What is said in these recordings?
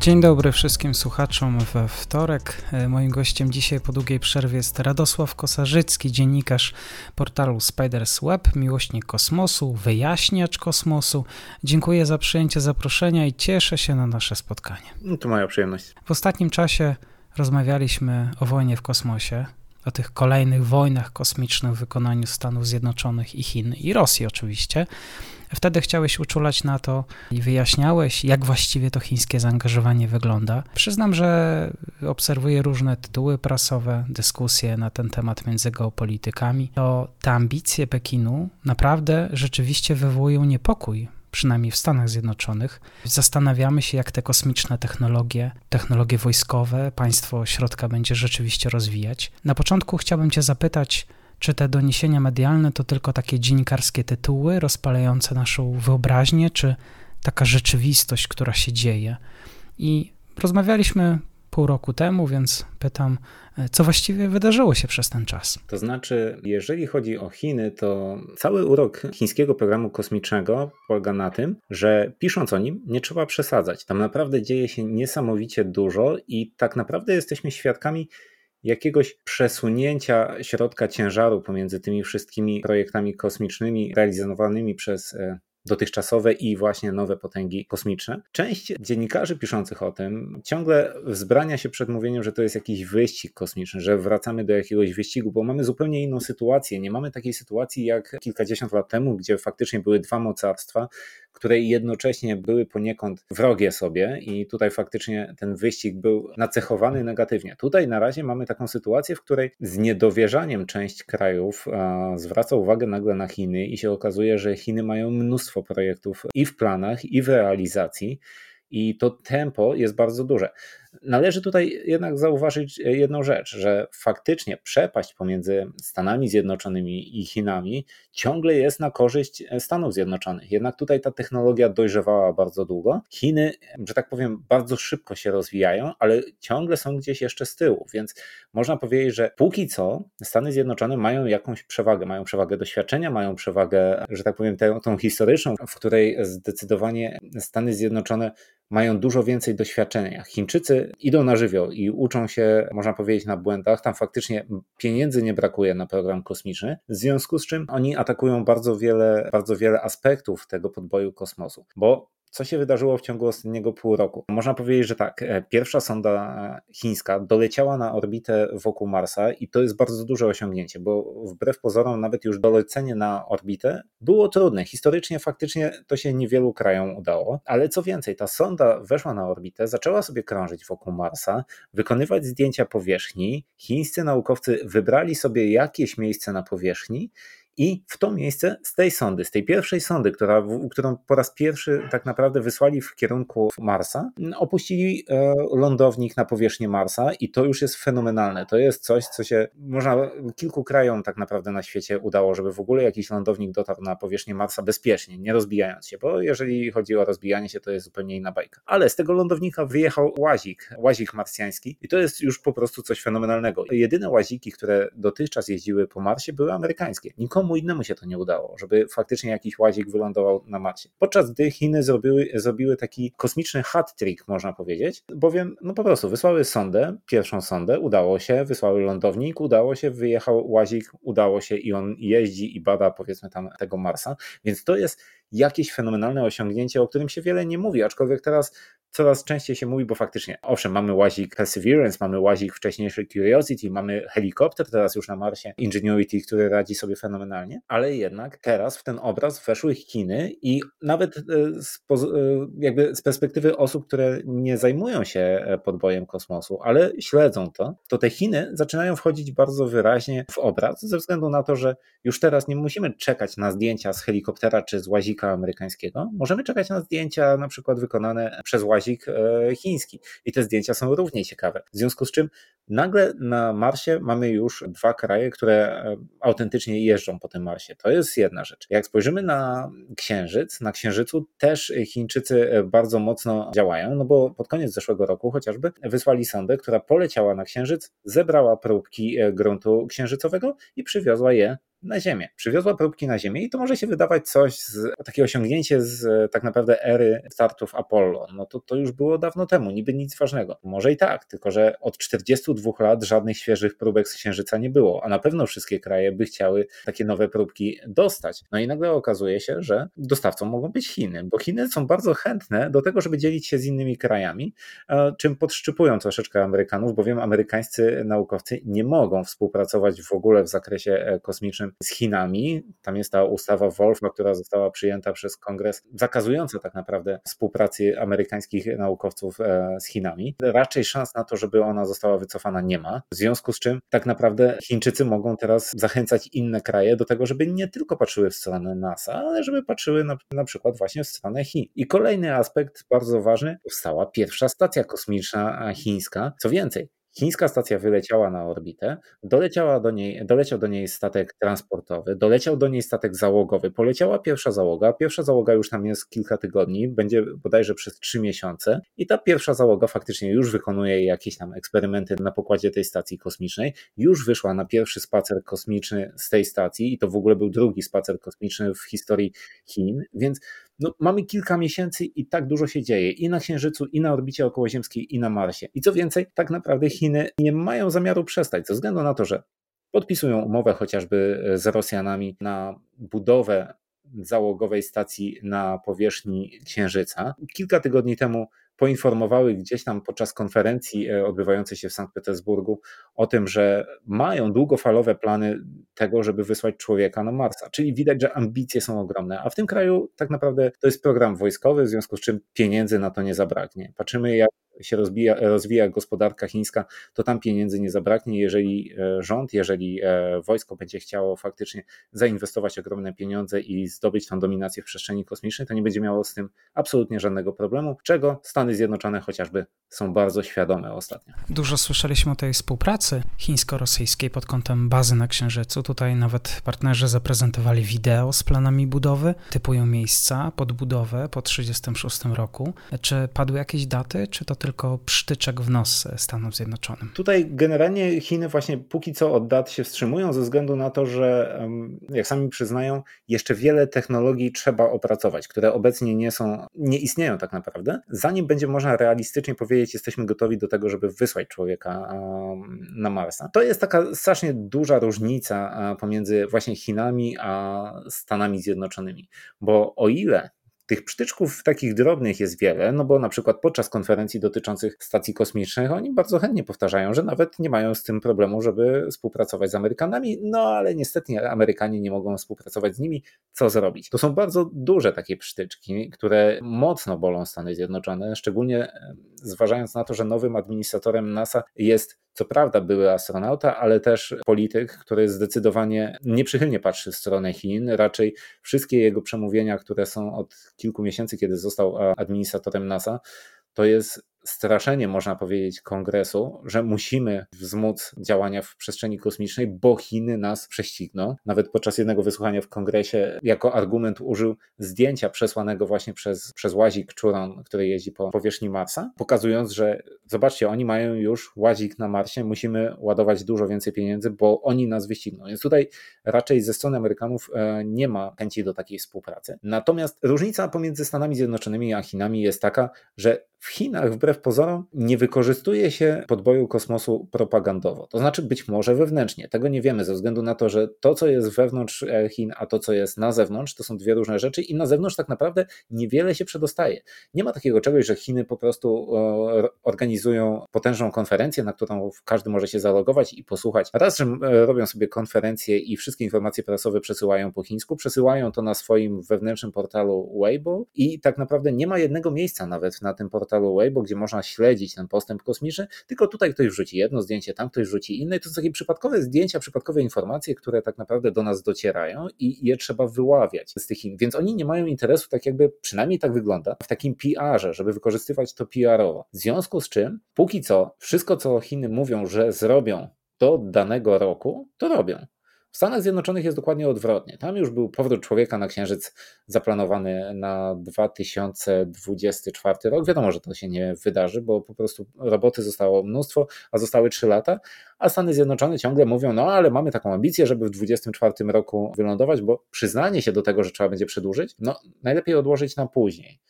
Dzień dobry wszystkim słuchaczom we wtorek. E, moim gościem dzisiaj po długiej przerwie jest Radosław Kosarzycki, dziennikarz portalu Spiders Web, miłośnik kosmosu, wyjaśniacz kosmosu. Dziękuję za przyjęcie zaproszenia i cieszę się na nasze spotkanie. No to moja przyjemność. W ostatnim czasie rozmawialiśmy o wojnie w kosmosie, o tych kolejnych wojnach kosmicznych w wykonaniu Stanów Zjednoczonych i Chin i Rosji oczywiście. Wtedy chciałeś uczulać na to i wyjaśniałeś, jak właściwie to chińskie zaangażowanie wygląda. Przyznam, że obserwuję różne tytuły prasowe, dyskusje na ten temat między geopolitykami. To te ambicje Pekinu naprawdę rzeczywiście wywołują niepokój przynajmniej w Stanach Zjednoczonych. Zastanawiamy się, jak te kosmiczne technologie, technologie wojskowe, państwo środka będzie rzeczywiście rozwijać. Na początku chciałbym Cię zapytać, czy te doniesienia medialne to tylko takie dziennikarskie tytuły rozpalające naszą wyobraźnię, czy taka rzeczywistość, która się dzieje? I rozmawialiśmy pół roku temu, więc pytam, co właściwie wydarzyło się przez ten czas? To znaczy, jeżeli chodzi o Chiny, to cały urok chińskiego programu kosmicznego polega na tym, że pisząc o nim, nie trzeba przesadzać. Tam naprawdę dzieje się niesamowicie dużo i tak naprawdę jesteśmy świadkami jakiegoś przesunięcia środka ciężaru pomiędzy tymi wszystkimi projektami kosmicznymi realizowanymi przez e, dotychczasowe i właśnie nowe potęgi kosmiczne. Część dziennikarzy piszących o tym ciągle wzbrania się przed mówieniem, że to jest jakiś wyścig kosmiczny, że wracamy do jakiegoś wyścigu, bo mamy zupełnie inną sytuację. Nie mamy takiej sytuacji jak kilkadziesiąt lat temu, gdzie faktycznie były dwa mocarstwa, które jednocześnie były poniekąd wrogie sobie i tutaj faktycznie ten wyścig był nacechowany negatywnie. Tutaj na razie mamy taką sytuację, w której z niedowierzaniem część krajów zwraca uwagę nagle na Chiny i się okazuje, że Chiny mają mnóstwo projektów i w planach, i w realizacji i to tempo jest bardzo duże. Należy tutaj jednak zauważyć jedną rzecz, że faktycznie przepaść pomiędzy Stanami Zjednoczonymi i Chinami ciągle jest na korzyść Stanów Zjednoczonych. Jednak tutaj ta technologia dojrzewała bardzo długo. Chiny, że tak powiem, bardzo szybko się rozwijają, ale ciągle są gdzieś jeszcze z tyłu, więc można powiedzieć, że póki co Stany Zjednoczone mają jakąś przewagę, mają przewagę doświadczenia, mają przewagę, że tak powiem, tę, tą historyczną, w której zdecydowanie Stany Zjednoczone mają dużo więcej doświadczenia. Chińczycy idą na żywioł i uczą się, można powiedzieć, na błędach. Tam faktycznie pieniędzy nie brakuje na program kosmiczny, w związku z czym oni atakują bardzo wiele, bardzo wiele aspektów tego podboju kosmosu, bo co się wydarzyło w ciągu ostatniego pół roku? Można powiedzieć, że tak, e, pierwsza sonda e, chińska doleciała na orbitę wokół Marsa i to jest bardzo duże osiągnięcie, bo wbrew pozorom nawet już dolecenie na orbitę było trudne. Historycznie faktycznie to się niewielu krajom udało, ale co więcej, ta sonda weszła na orbitę, zaczęła sobie krążyć wokół Marsa, wykonywać zdjęcia powierzchni. Chińscy naukowcy wybrali sobie jakieś miejsce na powierzchni i w to miejsce z tej sondy, z tej pierwszej sondy, która, którą po raz pierwszy tak naprawdę wysłali w kierunku Marsa, opuścili e, lądownik na powierzchnię Marsa i to już jest fenomenalne. To jest coś, co się można kilku krajom tak naprawdę na świecie udało, żeby w ogóle jakiś lądownik dotarł na powierzchnię Marsa bezpiecznie, nie rozbijając się, bo jeżeli chodzi o rozbijanie się, to jest zupełnie inna bajka. Ale z tego lądownika wyjechał łazik, łazik marsjański i to jest już po prostu coś fenomenalnego. Jedyne łaziki, które dotychczas jeździły po Marsie były amerykańskie. Nikomu nikomu innemu się to nie udało, żeby faktycznie jakiś łazik wylądował na Marsie. Podczas gdy Chiny zrobiły, zrobiły taki kosmiczny hat trick, można powiedzieć, bowiem no po prostu wysłały sondę, pierwszą sondę, udało się, wysłały lądownik, udało się, wyjechał łazik, udało się i on jeździ i bada powiedzmy tam tego Marsa, więc to jest jakieś fenomenalne osiągnięcie, o którym się wiele nie mówi, aczkolwiek teraz coraz częściej się mówi, bo faktycznie, owszem, mamy łazik Perseverance, mamy łazik wcześniejszy Curiosity, mamy helikopter teraz już na Marsie, Ingenuity, który radzi sobie fenomenalnie, ale jednak teraz w ten obraz weszły Chiny i nawet e, z, e, jakby z perspektywy osób, które nie zajmują się e, podbojem kosmosu, ale śledzą to, to te Chiny zaczynają wchodzić bardzo wyraźnie w obraz, ze względu na to, że już teraz nie musimy czekać na zdjęcia z helikoptera czy z łazika amerykańskiego, możemy czekać na zdjęcia na przykład wykonane przez łazik łazik chiński. I te zdjęcia są równie ciekawe. W związku z czym nagle na Marsie mamy już dwa kraje, które autentycznie jeżdżą po tym Marsie. To jest jedna rzecz. Jak spojrzymy na Księżyc, na Księżycu też Chińczycy bardzo mocno działają, no bo pod koniec zeszłego roku chociażby wysłali sondę, która poleciała na Księżyc, zebrała próbki gruntu księżycowego i przywiozła je na Ziemię. Przywiozła próbki na Ziemię i to może się wydawać coś, z, takie osiągnięcie z tak naprawdę ery startów Apollo. No to, to już było dawno temu, niby nic ważnego. Może i tak, tylko że od 42 lat żadnych świeżych próbek z Księżyca nie było, a na pewno wszystkie kraje by chciały takie nowe próbki dostać. No i nagle okazuje się, że dostawcą mogą być Chiny, bo Chiny są bardzo chętne do tego, żeby dzielić się z innymi krajami, czym podszczypują troszeczkę Amerykanów, bowiem amerykańscy naukowcy nie mogą współpracować w ogóle w zakresie e, kosmicznym z Chinami. Tam jest ta ustawa Wolfma, która została przyjęta przez kongres, zakazująca tak naprawdę współpracy amerykańskich naukowców e, z Chinami. Raczej szans na to, żeby ona została wycofana nie ma. W związku z czym tak naprawdę Chińczycy mogą teraz zachęcać inne kraje do tego, żeby nie tylko patrzyły w stronę NASA, ale żeby patrzyły na, na przykład właśnie w stronę Chin. I kolejny aspekt bardzo ważny, powstała pierwsza stacja kosmiczna chińska. Co więcej, Chińska stacja wyleciała na orbitę, doleciała do niej, doleciał do niej statek transportowy, doleciał do niej statek załogowy, poleciała pierwsza załoga, pierwsza załoga już tam jest kilka tygodni, będzie bodajże przez trzy miesiące i ta pierwsza załoga faktycznie już wykonuje jakieś tam eksperymenty na pokładzie tej stacji kosmicznej, już wyszła na pierwszy spacer kosmiczny z tej stacji i to w ogóle był drugi spacer kosmiczny w historii Chin, więc no, mamy kilka miesięcy i tak dużo się dzieje i na Księżycu, i na orbicie okołoziemskiej, i na Marsie. I co więcej, tak naprawdę Chiny nie mają zamiaru przestać, ze względu na to, że podpisują umowę chociażby z Rosjanami na budowę załogowej stacji na powierzchni Księżyca. Kilka tygodni temu poinformowały gdzieś tam podczas konferencji e, odbywającej się w Sankt Petersburgu o tym, że mają długofalowe plany tego, żeby wysłać człowieka na Marsa. Czyli widać, że ambicje są ogromne, a w tym kraju tak naprawdę to jest program wojskowy, w związku z czym pieniędzy na to nie zabraknie. Patrzymy, jak się rozbija, rozwija gospodarka chińska, to tam pieniędzy nie zabraknie. Jeżeli e, rząd, jeżeli e, wojsko będzie chciało faktycznie zainwestować ogromne pieniądze i zdobyć tą dominację w przestrzeni kosmicznej, to nie będzie miało z tym absolutnie żadnego problemu, czego Stany Zjednoczone chociażby są bardzo świadome ostatnio. Dużo słyszeliśmy o tej współpracy chińsko-rosyjskiej pod kątem bazy na Księżycu. Tutaj nawet partnerzy zaprezentowali wideo z planami budowy, typują miejsca pod budowę po 1936 roku. Czy padły jakieś daty, czy to tylko przytyczek w nos Stanom Zjednoczonym? Tutaj generalnie Chiny właśnie póki co od dat się wstrzymują ze względu na to, że jak sami przyznają, jeszcze wiele technologii trzeba opracować, które obecnie nie są, nie istnieją tak naprawdę, zanim będzie można realistycznie powiedzieć, jesteśmy gotowi do tego, żeby wysłać człowieka na Marsa. To jest taka strasznie duża różnica pomiędzy właśnie Chinami a Stanami Zjednoczonymi, bo o ile tych przytyczków takich drobnych jest wiele, no bo na przykład podczas konferencji dotyczących stacji kosmicznych oni bardzo chętnie powtarzają, że nawet nie mają z tym problemu, żeby współpracować z Amerykanami, no ale niestety Amerykanie nie mogą współpracować z nimi. Co zrobić? To są bardzo duże takie przytyczki, które mocno bolą Stany Zjednoczone, szczególnie zważając na to, że nowym administratorem NASA jest co prawda były astronauta, ale też polityk, który zdecydowanie nieprzychylnie patrzy w stronę Chin. Raczej wszystkie jego przemówienia, które są od kilku miesięcy, kiedy został administratorem NASA, to jest straszenie, można powiedzieć, kongresu, że musimy wzmóc działania w przestrzeni kosmicznej, bo Chiny nas prześcigną. Nawet podczas jednego wysłuchania w kongresie jako argument użył zdjęcia przesłanego właśnie przez, przez łazik Churon, który jeździ po powierzchni Marsa, pokazując, że zobaczcie, oni mają już łazik na Marsie, musimy ładować dużo więcej pieniędzy, bo oni nas wyścigną. Więc tutaj raczej ze strony Amerykanów e, nie ma chęci do takiej współpracy. Natomiast różnica pomiędzy Stanami Zjednoczonymi a Chinami jest taka, że w Chinach wbrew pozorom nie wykorzystuje się podboju kosmosu propagandowo. To znaczy być może wewnętrznie. Tego nie wiemy ze względu na to, że to, co jest wewnątrz Chin, a to, co jest na zewnątrz, to są dwie różne rzeczy i na zewnątrz tak naprawdę niewiele się przedostaje. Nie ma takiego czegoś, że Chiny po prostu organizują potężną konferencję, na którą każdy może się zalogować i posłuchać. Raz, że robią sobie konferencję i wszystkie informacje prasowe przesyłają po chińsku, przesyłają to na swoim wewnętrznym portalu Weibo i tak naprawdę nie ma jednego miejsca nawet na tym portalu Weibo, gdzie można śledzić ten postęp kosmiczny, tylko tutaj ktoś wrzuci jedno zdjęcie, tam ktoś wrzuci inne. To są takie przypadkowe zdjęcia, przypadkowe informacje, które tak naprawdę do nas docierają i je trzeba wyławiać z tych. Więc oni nie mają interesu, tak jakby, przynajmniej tak wygląda, w takim PR-ze, żeby wykorzystywać to PR-owo. W związku z czym, póki co, wszystko co Chiny mówią, że zrobią do danego roku, to robią. W Stanach Zjednoczonych jest dokładnie odwrotnie. Tam już był powrót człowieka na Księżyc zaplanowany na 2024 rok. Wiadomo, że to się nie wydarzy, bo po prostu roboty zostało mnóstwo, a zostały 3 lata, a Stany Zjednoczone ciągle mówią, no ale mamy taką ambicję, żeby w 2024 roku wylądować, bo przyznanie się do tego, że trzeba będzie przedłużyć, no najlepiej odłożyć na później.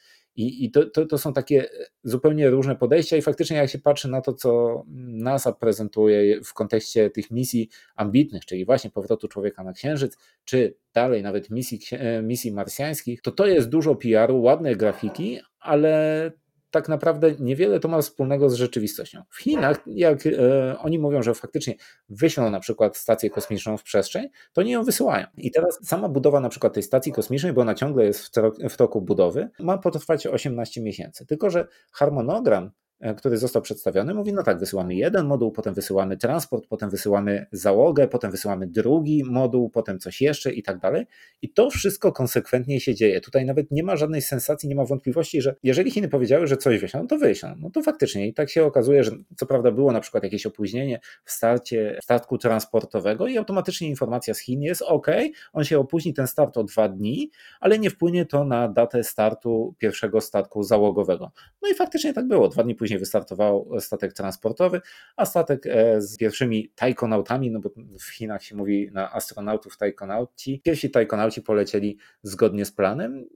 I, i to, to, to, są takie zupełnie różne podejścia, i faktycznie, jak się patrzy na to, co NASA prezentuje w kontekście tych misji ambitnych, czyli właśnie powrotu człowieka na Księżyc, czy dalej nawet misji, misji marsjańskich, to to jest dużo PR-u, ładne grafiki, ale tak naprawdę niewiele to ma wspólnego z rzeczywistością. W Chinach, jak e, oni mówią, że faktycznie wyślą na przykład stację kosmiczną w przestrzeń, to nie ją wysyłają. I teraz sama budowa na przykład tej stacji kosmicznej, bo ona ciągle jest w, w toku budowy, ma potrwać 18 miesięcy. Tylko, że harmonogram który został przedstawiony, mówi: No tak, wysyłamy jeden moduł, potem wysyłamy transport, potem wysyłamy załogę, potem wysyłamy drugi moduł, potem coś jeszcze i tak dalej. I to wszystko konsekwentnie się dzieje. Tutaj nawet nie ma żadnej sensacji, nie ma wątpliwości, że jeżeli Chiny powiedziały, że coś wyślą, to wyślą. No to faktycznie i tak się okazuje, że co prawda było na przykład jakieś opóźnienie w starcie statku transportowego i automatycznie informacja z Chin jest OK, on się opóźni ten start o dwa dni, ale nie wpłynie to na datę startu pierwszego statku załogowego. No i faktycznie tak było. Dwa dni później później wystartował statek transportowy, a statek e, z pierwszymi tajkonautami, no bo w Chinach się mówi na astronautów tajkonauci, pierwsi tajkonauci polecieli zgodnie z planem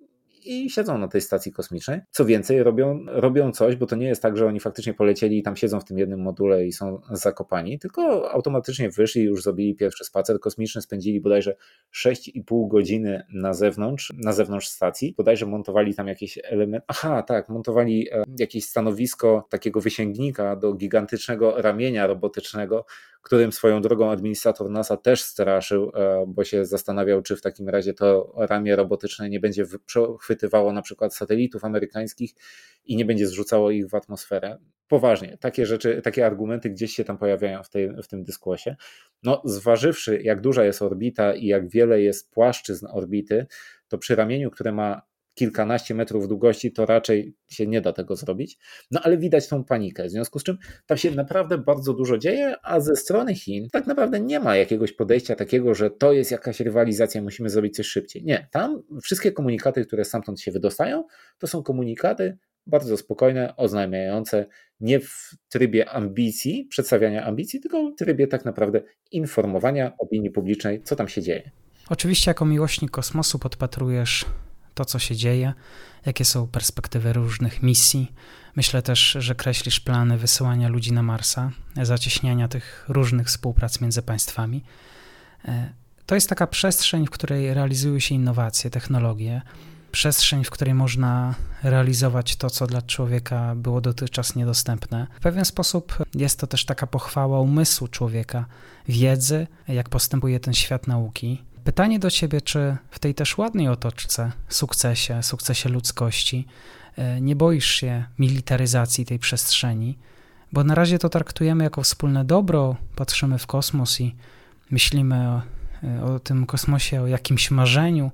i siedzą na tej stacji kosmicznej. Co więcej, robią, robią coś, bo to nie jest tak, że oni faktycznie polecieli i tam siedzą w tym jednym module i są zakopani, tylko automatycznie wyszli, już zrobili pierwszy spacer kosmiczny, spędzili bodajże 6,5 godziny na zewnątrz, na zewnątrz stacji. Bodajże montowali tam jakieś elementy. Aha, tak, montowali e, jakieś stanowisko takiego wysięgnika do gigantycznego ramienia robotycznego, którym swoją drogą administrator NASA też straszył, e, bo się zastanawiał, czy w takim razie to ramię robotyczne nie będzie chwytywało na przykład satelitów amerykańskich i nie będzie zrzucało ich w atmosferę. Poważnie, takie rzeczy, takie argumenty gdzieś się tam pojawiają w, tej, w tym dyskursie. No, zważywszy, jak duża jest orbita i jak wiele jest płaszczyzn orbity, to przy ramieniu, które ma kilkanaście metrów długości, to raczej się nie da tego zrobić. No ale widać tą panikę, w związku z czym tam się naprawdę bardzo dużo dzieje, a ze strony Chin tak naprawdę nie ma jakiegoś podejścia takiego, że to jest jakaś rywalizacja, musimy zrobić coś szybciej. Nie, tam wszystkie komunikaty, które stamtąd się wydostają, to są komunikaty bardzo spokojne, oznajmiające, nie w trybie ambicji, przedstawiania ambicji, tylko w trybie tak naprawdę informowania opinii publicznej, co tam się dzieje. Oczywiście, jako miłośnik kosmosu podpatrujesz to, co się dzieje, jakie są perspektywy różnych misji. Myślę też, że kreślisz plany wysyłania ludzi na Marsa, zacieśniania tych różnych współprac między państwami. E, to jest taka przestrzeń, w której realizują się innowacje, technologie, przestrzeń, w której można realizować to, co dla człowieka było dotychczas niedostępne. W pewien sposób jest to też taka pochwała umysłu człowieka, wiedzy, jak postępuje ten świat nauki. Pytanie do ciebie, czy w tej też ładnej otoczce, sukcesie, sukcesie ludzkości, e, nie boisz się militaryzacji tej przestrzeni, bo na razie to traktujemy jako wspólne dobro, patrzymy w kosmos i myślimy o, e, o tym kosmosie, o jakimś marzeniu,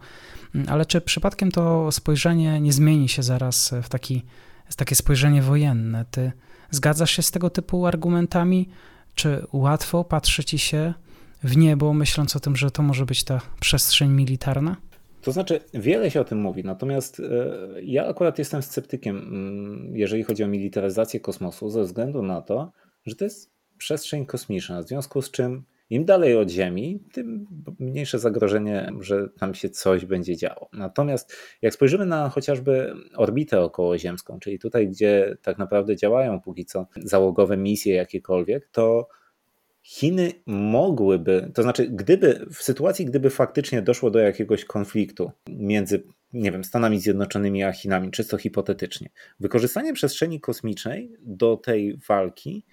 mm, ale czy przypadkiem to spojrzenie nie zmieni się zaraz w taki, w takie spojrzenie wojenne? Ty zgadzasz się z tego typu argumentami? Czy łatwo patrzy ci się w niebo, myśląc o tym, że to może być ta przestrzeń militarna? To znaczy, wiele się o tym mówi, natomiast e, ja akurat jestem sceptykiem, mm, jeżeli chodzi o militaryzację kosmosu, ze względu na to, że to jest przestrzeń kosmiczna, w związku z czym im dalej od Ziemi, tym mniejsze zagrożenie, że tam się coś będzie działo. Natomiast jak spojrzymy na chociażby orbitę okołoziemską, czyli tutaj, gdzie tak naprawdę działają póki co załogowe misje jakiekolwiek, to Chiny mogłyby, to znaczy, gdyby w sytuacji, gdyby faktycznie doszło do jakiegoś konfliktu między, nie wiem, Stanami Zjednoczonymi a Chinami, czysto hipotetycznie, wykorzystanie przestrzeni kosmicznej do tej walki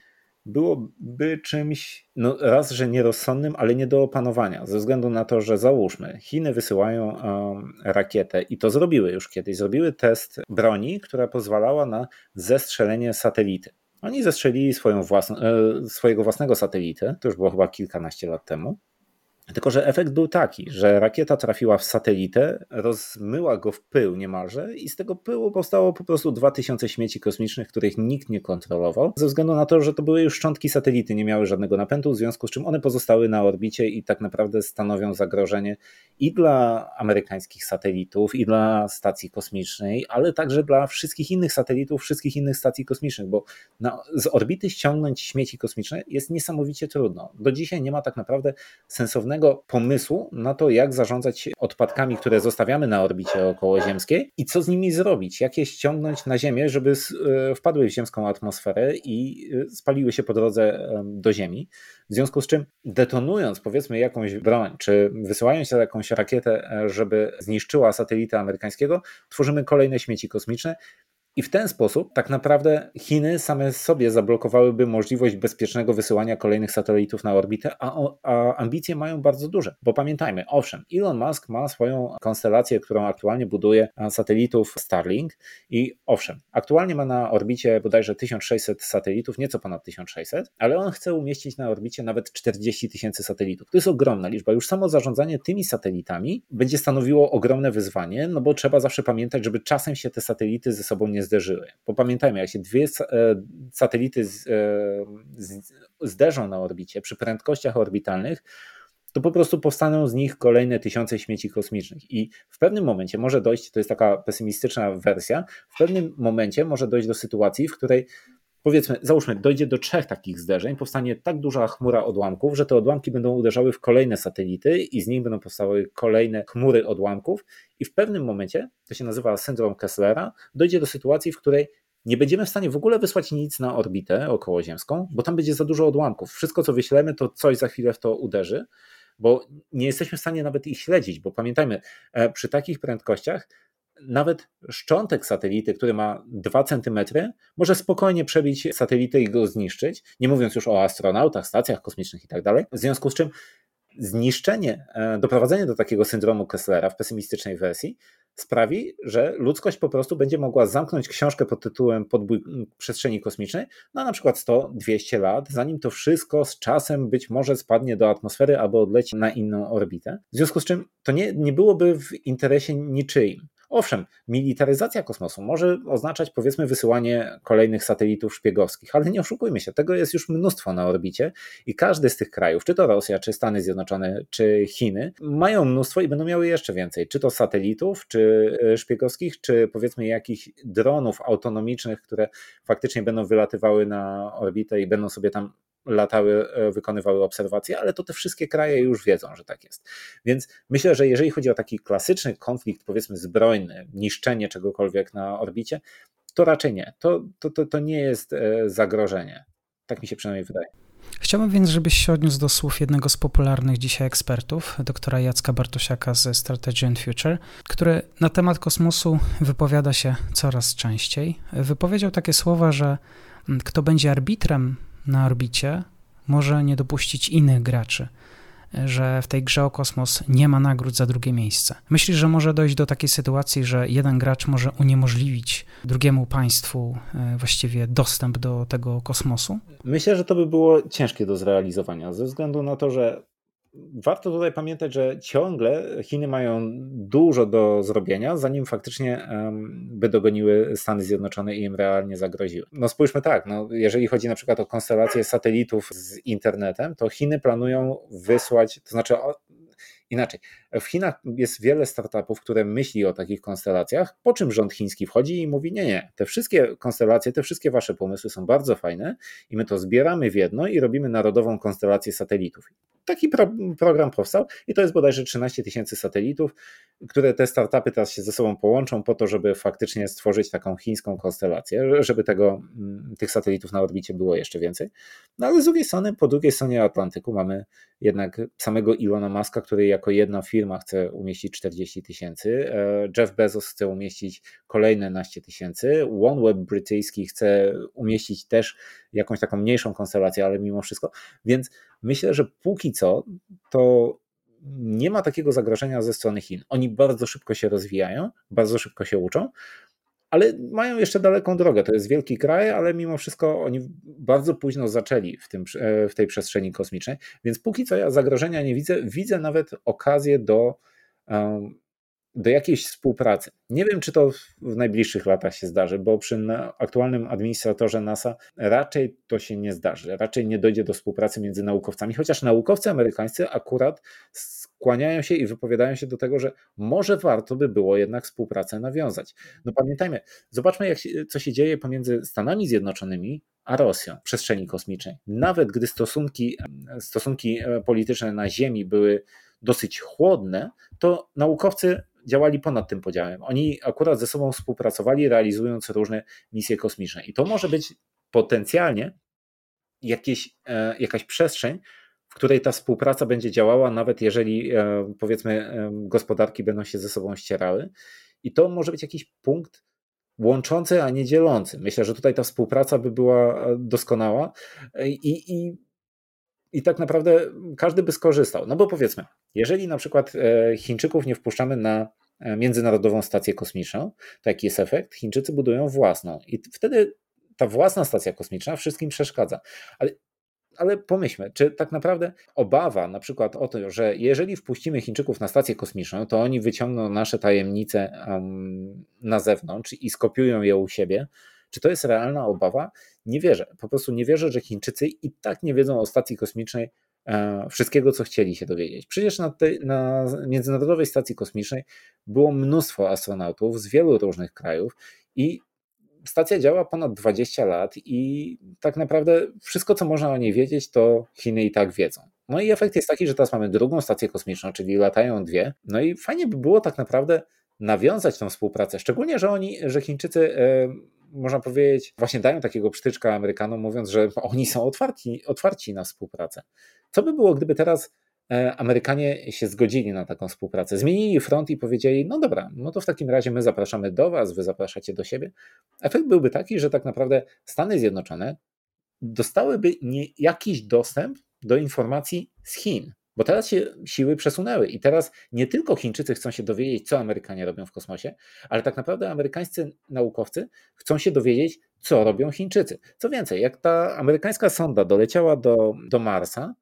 byłoby czymś, no raz, że nierozsądnym, ale nie do opanowania, ze względu na to, że załóżmy, Chiny wysyłają um, rakietę i to zrobiły już kiedyś, zrobiły test broni, która pozwalała na zestrzelenie satelity. Oni zestrzelili swoją e, swojego własnego satelity, to już było chyba kilkanaście lat temu, tylko, że efekt był taki, że rakieta trafiła w satelitę, rozmyła go w pył niemalże i z tego pyłu powstało po prostu 2000 śmieci kosmicznych, których nikt nie kontrolował, ze względu na to, że to były już szczątki satelity, nie miały żadnego napędu, w związku z czym one pozostały na orbicie i tak naprawdę stanowią zagrożenie i dla amerykańskich satelitów, i dla stacji kosmicznej, ale także dla wszystkich innych satelitów, wszystkich innych stacji kosmicznych, bo na, z orbity ściągnąć śmieci kosmiczne jest niesamowicie trudno. Do dzisiaj nie ma tak naprawdę sensownego żadnego pomysłu na to, jak zarządzać odpadkami, które zostawiamy na orbicie okołoziemskiej i co z nimi zrobić, jak je ściągnąć na Ziemię, żeby e, wpadły w ziemską atmosferę i e, spaliły się po drodze do Ziemi. W związku z czym detonując powiedzmy jakąś broń, czy wysyłając jakąś rakietę, e, żeby zniszczyła satelitę amerykańskiego, tworzymy kolejne śmieci kosmiczne, i w ten sposób tak naprawdę Chiny same sobie zablokowałyby możliwość bezpiecznego wysyłania kolejnych satelitów na orbitę, a, a, ambicje mają bardzo duże. Bo pamiętajmy, owszem, Elon Musk ma swoją konstelację, którą aktualnie buduje satelitów Starlink i owszem, aktualnie ma na orbicie bodajże 1600 satelitów, nieco ponad 1600, ale on chce umieścić na orbicie nawet 40 tysięcy satelitów. To jest ogromna liczba. Już samo zarządzanie tymi satelitami będzie stanowiło ogromne wyzwanie, no bo trzeba zawsze pamiętać, żeby czasem się te satelity ze sobą nie zderzyły. Bo pamiętajmy, jak się dwie e, satelity e, zderzą na orbicie przy prędkościach orbitalnych, to po prostu powstaną z nich kolejne tysiące śmieci kosmicznych. I w pewnym momencie może dojść, to jest taka pesymistyczna wersja, w pewnym momencie może dojść do sytuacji, w której powiedzmy, załóżmy, dojdzie do trzech takich zderzeń, powstanie tak duża chmura odłamków, że te odłamki będą uderzały w kolejne satelity i z nich będą powstały kolejne chmury odłamków i w pewnym momencie, to się nazywa syndrom Kesslera, dojdzie do sytuacji, w której nie będziemy w stanie w ogóle wysłać nic na orbitę okołoziemską, bo tam będzie za dużo odłamków. Wszystko, co wyślemy, to coś za chwilę w to uderzy, bo nie jesteśmy w stanie nawet ich śledzić, bo pamiętajmy, e, przy takich prędkościach nawet szczątek satelity, który ma 2 cm, może spokojnie przebić satelitę i go zniszczyć, nie mówiąc już o astronautach, stacjach kosmicznych i tak. W związku z czym zniszczenie, e, doprowadzenie do takiego syndromu Kesslera w pesymistycznej wersji sprawi, że ludzkość po prostu będzie mogła zamknąć książkę pod tytułem Podbój przestrzeni kosmicznej na na przykład 100-200 lat, zanim to wszystko z czasem być może spadnie do atmosfery albo odleci na inną orbitę. W związku z czym to nie, nie byłoby w interesie niczyim. Owszem, militaryzacja kosmosu może oznaczać powiedzmy wysyłanie kolejnych satelitów szpiegowskich, ale nie oszukujmy się, tego jest już mnóstwo na orbicie i każdy z tych krajów, czy to Rosja, czy Stany Zjednoczone, czy Chiny, mają mnóstwo i będą miały jeszcze więcej, czy to satelitów, czy e, szpiegowskich, czy powiedzmy jakichś dronów autonomicznych, które faktycznie będą wylatywały na orbitę i będą sobie tam latały, e, wykonywały obserwacje, ale to te wszystkie kraje już wiedzą, że tak jest. Więc myślę, że jeżeli chodzi o taki klasyczny konflikt, powiedzmy zbrojny, niszczenie czegokolwiek na orbicie, to raczej nie. To, to, to, to nie jest e, zagrożenie. Tak mi się przynajmniej wydaje. Chciałbym więc, żebyś się odniósł do słów jednego z popularnych dzisiaj ekspertów, doktora Jacka Bartosiaka ze Strategy and Future, który na temat kosmosu wypowiada się coraz częściej. Wypowiedział takie słowa, że kto będzie arbitrem na orbicie może nie dopuścić innych graczy, że w tej grze o kosmos nie ma nagród za drugie miejsce. Myślisz, że może dojść do takiej sytuacji, że jeden gracz może uniemożliwić drugiemu państwu e, właściwie dostęp do tego kosmosu? Myślę, że to by było ciężkie do zrealizowania, ze względu na to, że warto tutaj pamiętać, że ciągle Chiny mają dużo do zrobienia, zanim faktycznie by dogoniły Stany Zjednoczone i im realnie zagroziły. No spójrzmy tak, no jeżeli chodzi na przykład o konstelację satelitów z internetem, to Chiny planują wysłać, to znaczy Inaczej, w Chinach jest wiele startupów, które myśli o takich konstelacjach, po czym rząd chiński wchodzi i mówi: Nie, nie, te wszystkie konstelacje, te wszystkie wasze pomysły są bardzo fajne i my to zbieramy w jedno i robimy narodową konstelację satelitów. Taki pro, program powstał i to jest bodajże 13 tysięcy satelitów, które te startupy teraz się ze sobą połączą po to, żeby faktycznie stworzyć taką chińską konstelację, żeby tego, mm, tych satelitów na orbicie było jeszcze więcej. No ale z drugiej strony, po drugiej stronie Atlantyku mamy jednak samego Ilona Muska, który jako jedna firma chce umieścić 40 tysięcy, e, Jeff Bezos chce umieścić kolejne naście tysięcy, OneWeb brytyjski chce umieścić też jakąś taką mniejszą konstelację, ale mimo wszystko. Więc myślę, że póki co to nie ma takiego zagrożenia ze strony Chin. Oni bardzo szybko się rozwijają, bardzo szybko się uczą, ale mają jeszcze daleką drogę. To jest wielki kraj, ale mimo wszystko oni bardzo późno zaczęli w, tym, w tej przestrzeni kosmicznej, więc póki co ja zagrożenia nie widzę. Widzę nawet okazję do um, do jakiejś współpracy. Nie wiem, czy to w najbliższych latach się zdarzy, bo przy aktualnym administratorze NASA raczej to się nie zdarzy. Raczej nie dojdzie do współpracy między naukowcami, chociaż naukowcy amerykańscy akurat skłaniają się i wypowiadają się do tego, że może warto by było jednak współpracę nawiązać. No pamiętajmy, zobaczmy, jak się, co się dzieje pomiędzy Stanami Zjednoczonymi a Rosją w przestrzeni kosmicznej. Nawet gdy stosunki, stosunki polityczne na Ziemi były dosyć chłodne, to naukowcy działali ponad tym podziałem. Oni akurat ze sobą współpracowali, realizując różne misje kosmiczne. I to może być potencjalnie jakieś, e, jakaś przestrzeń, w której ta współpraca będzie działała, nawet jeżeli e, powiedzmy e, gospodarki będą się ze sobą ścierały. I to może być jakiś punkt łączący, a nie dzielący. Myślę, że tutaj ta współpraca by była doskonała i, i i tak naprawdę każdy by skorzystał. No bo powiedzmy, jeżeli na przykład e, Chińczyków nie wpuszczamy na e, międzynarodową stację kosmiczną, to jaki jest efekt? Chińczycy budują własną i wtedy ta własna stacja kosmiczna wszystkim przeszkadza. Ale, ale pomyślmy, czy tak naprawdę obawa na przykład o to, że jeżeli wpuścimy Chińczyków na stację kosmiczną, to oni wyciągną nasze tajemnice um, na zewnątrz i skopiują je u siebie, czy to jest realna obawa? Nie wierzę. Po prostu nie wierzę, że Chińczycy i tak nie wiedzą o stacji kosmicznej e, wszystkiego, co chcieli się dowiedzieć. Przecież na, tej, na Międzynarodowej Stacji Kosmicznej było mnóstwo astronautów z wielu różnych krajów i stacja działa ponad 20 lat i tak naprawdę wszystko, co można o niej wiedzieć, to Chiny i tak wiedzą. No i efekt jest taki, że teraz mamy drugą stację kosmiczną, czyli latają dwie. No i fajnie by było tak naprawdę nawiązać tą współpracę, szczególnie, że oni, że Chińczycy można powiedzieć, właśnie dają takiego przytyczka Amerykanom, mówiąc, że oni są otwarci, otwarci na współpracę. Co by było, gdyby teraz e, Amerykanie się zgodzili na taką współpracę, zmienili front i powiedzieli: No dobra, no to w takim razie my zapraszamy do Was, Wy zapraszacie do siebie. Efekt byłby taki, że tak naprawdę Stany Zjednoczone dostałyby jakiś dostęp do informacji z Chin. Bo teraz się siły przesunęły i teraz nie tylko Chińczycy chcą się dowiedzieć, co Amerykanie robią w kosmosie, ale tak naprawdę amerykańscy naukowcy chcą się dowiedzieć, co robią Chińczycy. Co więcej, jak ta amerykańska sonda doleciała do, do Marsa,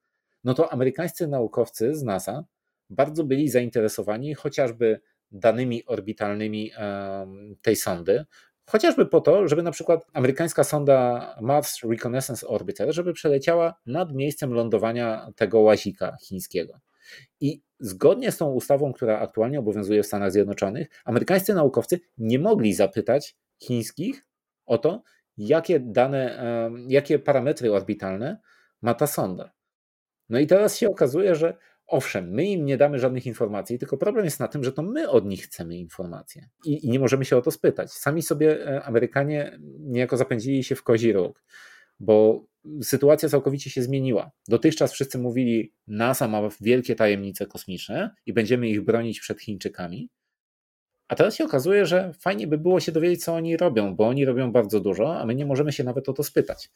no to amerykańscy naukowcy z NASA bardzo byli zainteresowani chociażby danymi orbitalnymi tej sondy, Chociażby po to, żeby na przykład amerykańska sonda Mars Reconnaissance Orbiter, żeby przeleciała nad miejscem lądowania tego łazika chińskiego. I zgodnie z tą ustawą, która aktualnie obowiązuje w Stanach Zjednoczonych, amerykańscy naukowcy nie mogli zapytać chińskich o to, jakie dane, jakie parametry orbitalne ma ta sonda. No i teraz się okazuje, że Owszem, my im nie damy żadnych informacji, tylko problem jest na tym, że to my od nich chcemy informacje i, i nie możemy się o to spytać. Sami sobie e, Amerykanie niejako zapędzili się w kozi róg, bo sytuacja całkowicie się zmieniła. Dotychczas wszyscy mówili, NASA ma wielkie tajemnice kosmiczne i będziemy ich bronić przed Chińczykami. A teraz się okazuje, że fajnie by było się dowiedzieć, co oni robią, bo oni robią bardzo dużo, a my nie możemy się nawet o to spytać.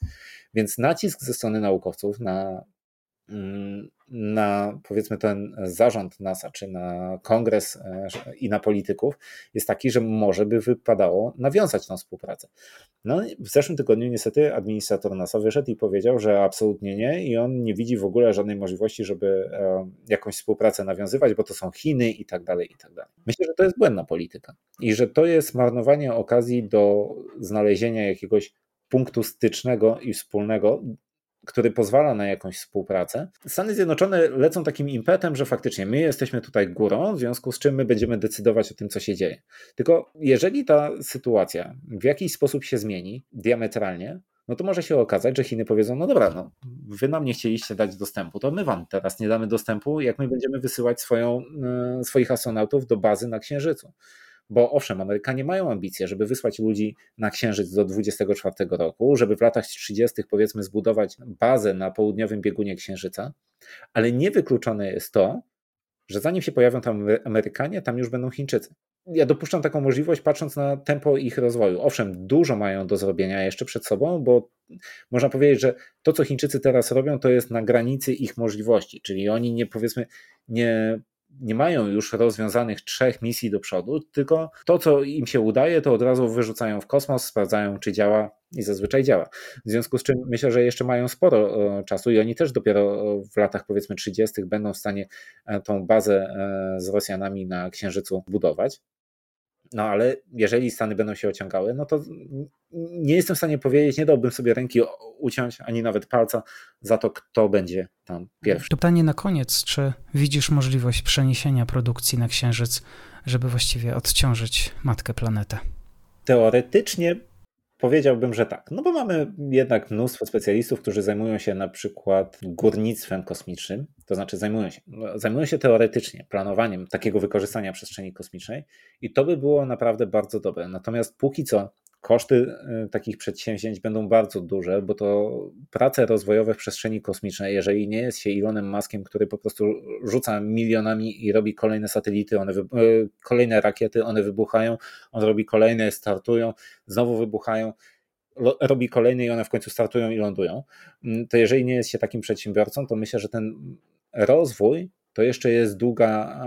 Więc nacisk ze strony naukowców na na powiedzmy ten zarząd NASA, czy na kongres e, i na polityków jest taki, że może by wypadało nawiązać tą współpracę. No w zeszłym tygodniu niestety administrator NASA wyszedł i powiedział, że absolutnie nie i on nie widzi w ogóle żadnej możliwości, żeby e, jakąś współpracę nawiązywać, bo to są Chiny i tak dalej, i tak dalej. Myślę, że to jest błędna polityka i że to jest marnowanie okazji do znalezienia jakiegoś punktu stycznego i wspólnego, który pozwala na jakąś współpracę. Stany Zjednoczone lecą takim impetem, że faktycznie my jesteśmy tutaj górą, w związku z czym my będziemy decydować o tym, co się dzieje. Tylko jeżeli ta sytuacja w jakiś sposób się zmieni diametralnie, no to może się okazać, że Chiny powiedzą, no dobra, no, wy nam nie chcieliście dać dostępu, to my wam teraz nie damy dostępu, jak my będziemy wysyłać swoją, e, swoich astronautów do bazy na Księżycu. Bo owszem, Amerykanie mają ambicje, żeby wysłać ludzi na Księżyc do 2024 roku, żeby w latach 30. powiedzmy zbudować bazę na południowym biegunie Księżyca, ale niewykluczone jest to, że zanim się pojawią tam Amerykanie, tam już będą Chińczycy. ja dopuszczam taką możliwość, patrząc na tempo ich rozwoju. Owszem, dużo mają do zrobienia jeszcze przed sobą, bo można powiedzieć, że to, co Chińczycy teraz robią, to jest na granicy ich możliwości, czyli oni nie powiedzmy, nie nie mają już rozwiązanych trzech misji do przodu, tylko to, co im się udaje, to od razu wyrzucają w kosmos, sprawdzają, czy działa i zazwyczaj działa. W związku z czym myślę, że jeszcze mają sporo czasu i oni też dopiero w latach powiedzmy 30. będą w stanie e, tą bazę e, z Rosjanami na Księżycu budować. No ale jeżeli Stany będą się ociągały, no to nie jestem w stanie powiedzieć, nie dałbym sobie ręki uciąć, ani nawet palca za to, kto będzie tam pierwszy. Pytanie na koniec, czy widzisz możliwość przeniesienia produkcji na Księżyc, żeby właściwie odciążyć matkę planetę? Teoretycznie Powiedziałbym, że tak. No bo mamy jednak mnóstwo specjalistów, którzy zajmują się na przykład górnictwem kosmicznym, to znaczy zajmują się, no, zajmują się teoretycznie planowaniem takiego wykorzystania przestrzeni kosmicznej i to by było naprawdę bardzo dobre. Natomiast póki co koszty y, takich przedsięwzięć będą bardzo duże, bo to prace rozwojowe w przestrzeni kosmicznej, jeżeli nie jest się Elonem Muskiem, który po prostu rzuca milionami i robi kolejne satelity, one y, kolejne rakiety, one wybuchają, on robi kolejne, startują, znowu wybuchają, robi kolejne i one w końcu startują i lądują, mm, to jeżeli nie jest się takim przedsiębiorcą, to myślę, że ten rozwój to jeszcze jest długa,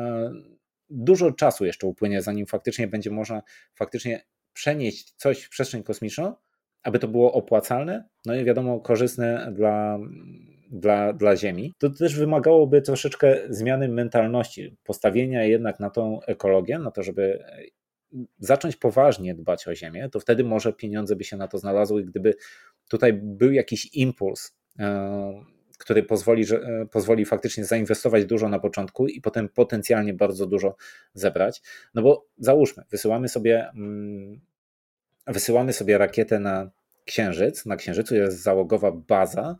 dużo czasu jeszcze upłynie, zanim faktycznie będzie można faktycznie przenieść coś w przestrzeń kosmiczną, aby to było opłacalne, no i wiadomo, korzystne dla, dla, dla Ziemi. To też wymagałoby troszeczkę zmiany mentalności, postawienia jednak na tą ekologię, na to, żeby zacząć poważnie dbać o Ziemię, to wtedy może pieniądze by się na to znalazły, gdyby tutaj był jakiś impuls, e, który pozwoli, że, e, pozwoli faktycznie zainwestować dużo na początku i potem potencjalnie bardzo dużo zebrać. No bo załóżmy, wysyłamy sobie, mm, wysyłamy sobie rakietę na Księżyc. Na Księżycu jest załogowa baza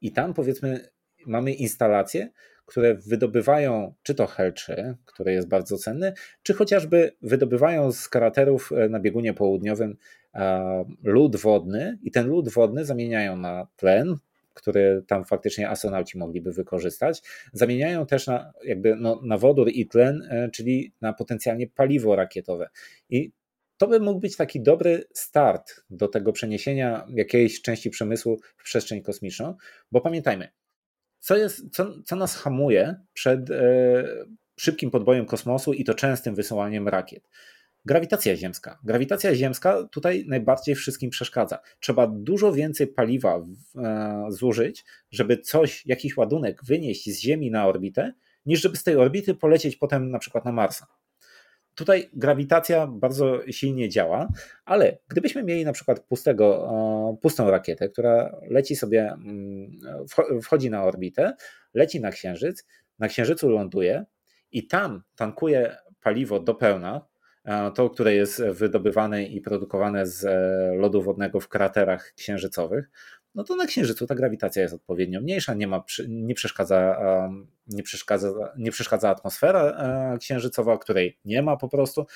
i tam powiedzmy mamy instalacje, które wydobywają czy to helczy, który jest bardzo cenny, czy chociażby wydobywają z kraterów e, na biegunie południowym lód wodny i ten lód wodny zamieniają na tlen, który tam faktycznie astronauci mogliby wykorzystać. Zamieniają też na, jakby no, na wodór i tlen, e, czyli na potencjalnie paliwo rakietowe. I to by mógł być taki dobry start do tego przeniesienia jakiejś części przemysłu w przestrzeń kosmiczną, bo pamiętajmy, co, jest, co, co nas hamuje przed e, szybkim podbojem kosmosu i to częstym wysyłaniem rakiet? Grawitacja ziemska. Grawitacja ziemska tutaj najbardziej wszystkim przeszkadza. Trzeba dużo więcej paliwa e, zużyć, żeby coś, jakiś ładunek wynieść z Ziemi na orbitę, niż żeby z tej orbity polecieć potem na przykład na Marsa. Tutaj grawitacja bardzo silnie działa, ale gdybyśmy mieli na przykład pustego, e, pustą rakietę, która leci sobie, mm, wchodzi na orbitę, leci na Księżyc, na Księżycu ląduje i tam tankuje paliwo do pełna, to, które jest wydobywane i produkowane z e, lodu wodnego w kraterach księżycowych, no to na Księżycu ta grawitacja jest odpowiednio mniejsza, nie, ma, nie, przeszkadza, nie, przeszkadza, nie przeszkadza atmosfera e, księżycowa, której nie ma po prostu,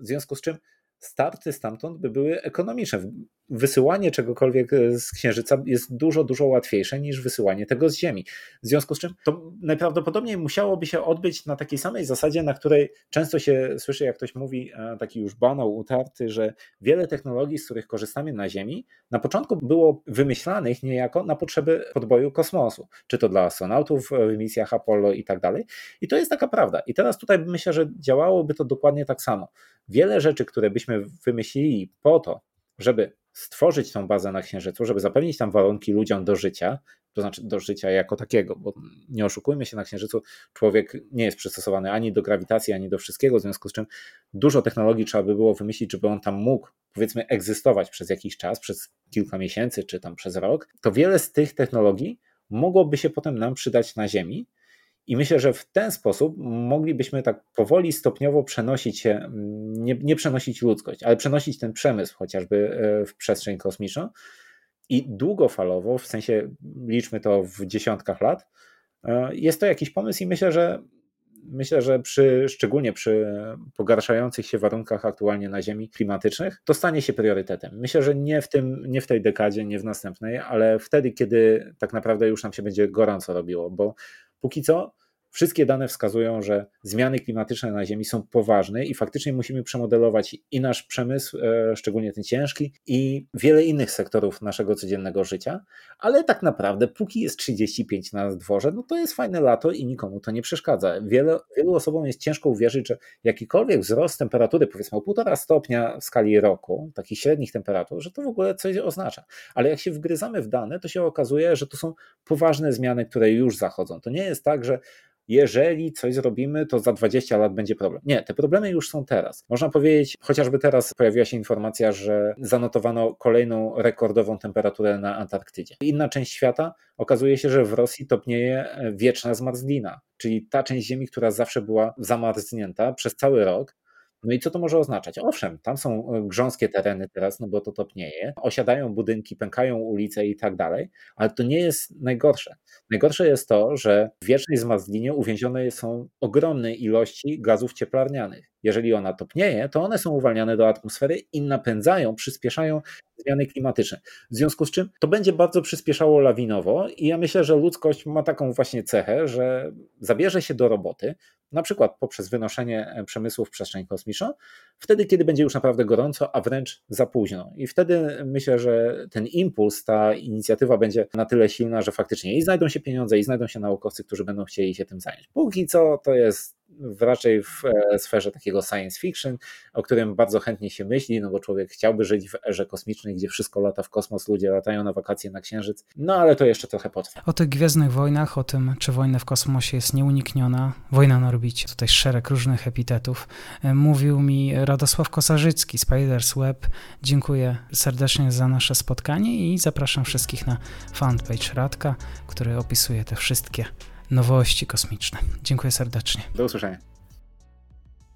w związku z czym starty stamtąd by były ekonomiczne. Wysyłanie czegokolwiek z Księżyca jest dużo, dużo łatwiejsze niż wysyłanie tego z Ziemi. W związku z czym to najprawdopodobniej musiałoby się odbyć na takiej samej zasadzie, na której często się słyszy, jak ktoś mówi, e, taki już banał, utarty, że wiele technologii, z których korzystamy na Ziemi, na początku było wymyślanych niejako na potrzeby podboju kosmosu, czy to dla astronautów w misjach Apollo i tak dalej. I to jest taka prawda. I teraz tutaj myślę, że działałoby to dokładnie tak samo. Wiele rzeczy, które byśmy wymyślili po to, żeby stworzyć tą bazę na Księżycu, żeby zapewnić tam warunki ludziom do życia, to znaczy do życia jako takiego, bo nie oszukujmy się, na Księżycu człowiek nie jest przystosowany ani do grawitacji, ani do wszystkiego, w związku z czym dużo technologii trzeba by było wymyślić, żeby on tam mógł, powiedzmy, egzystować przez jakiś czas, przez kilka miesięcy, czy tam przez rok, to wiele z tych technologii mogłoby się potem nam przydać na Ziemi, i myślę, że w ten sposób moglibyśmy tak powoli, stopniowo przenosić się, nie, nie przenosić ludzkość, ale przenosić ten przemysł chociażby e, w przestrzeń kosmiczną i długofalowo, w sensie liczmy to w dziesiątkach lat, e, jest to jakiś pomysł i myślę, że myślę, że przy, szczególnie przy pogarszających się warunkach aktualnie na Ziemi klimatycznych, to stanie się priorytetem. Myślę, że nie w, tym, nie w tej dekadzie, nie w następnej, ale wtedy, kiedy tak naprawdę już nam się będzie gorąco robiło, bo póki co wszystkie dane wskazują, że zmiany klimatyczne na Ziemi są poważne i faktycznie musimy przemodelować i nasz przemysł, e, szczególnie ten ciężki, i wiele innych sektorów naszego codziennego życia, ale tak naprawdę, póki jest 35 na dworze, no to jest fajne lato i nikomu to nie przeszkadza. Wiele, wielu osobom jest ciężko uwierzyć, że jakikolwiek wzrost temperatury, powiedzmy o półtora stopnia w skali roku, takich średnich temperatur, że to w ogóle coś oznacza. Ale jak się wgryzamy w dane, to się okazuje, że to są poważne zmiany, które już zachodzą. To nie jest tak, że jeżeli coś zrobimy, to za 20 lat będzie problem. Nie, te problemy już są teraz. Można powiedzieć, chociażby teraz pojawiła się informacja, że zanotowano kolejną rekordową temperaturę na Antarktydzie. Inna część świata okazuje się, że w Rosji topnieje wieczna zmarzlina, czyli ta część Ziemi, która zawsze była zamarznięta przez cały rok, no i co to może oznaczać? Owszem, tam są e, grząskie tereny teraz, no bo to topnieje, osiadają budynki, pękają ulice i tak dalej, ale to nie jest najgorsze. Najgorsze jest to, że w wiecznej zmarzlinie uwięzione są ogromne ilości gazów cieplarnianych. Jeżeli ona topnieje, to one są uwalniane do atmosfery i napędzają, przyspieszają zmiany klimatyczne. W związku z czym to będzie bardzo przyspieszało lawinowo i ja myślę, że ludzkość ma taką właśnie cechę, że zabierze się do roboty, na przykład poprzez wynoszenie e, przemysłu w przestrzeń kosmiczną, wtedy, kiedy będzie już naprawdę gorąco, a wręcz za późno. I wtedy myślę, że ten impuls, ta inicjatywa będzie na tyle silna, że faktycznie i znajdą się pieniądze, i znajdą się naukowcy, którzy będą chcieli się tym zająć. Póki co to jest raczej w e, sferze takiego science fiction, o którym bardzo chętnie się myśli, no bo człowiek chciałby żyć w erze kosmicznej, gdzie wszystko lata w kosmos, ludzie latają na wakacje na Księżyc, no ale to jeszcze trochę potrwa. O tych Gwiezdnych Wojnach, o tym, czy wojna w kosmosie jest nieunikniona, wojna na orbicie, tutaj szereg różnych epitetów, e, mówił mi Radosław Kosarzycki, Spiders Web. Dziękuję serdecznie za nasze spotkanie i zapraszam wszystkich na fanpage Radka, który opisuje te wszystkie nowości kosmiczne. Dziękuję serdecznie. Do usłyszenia.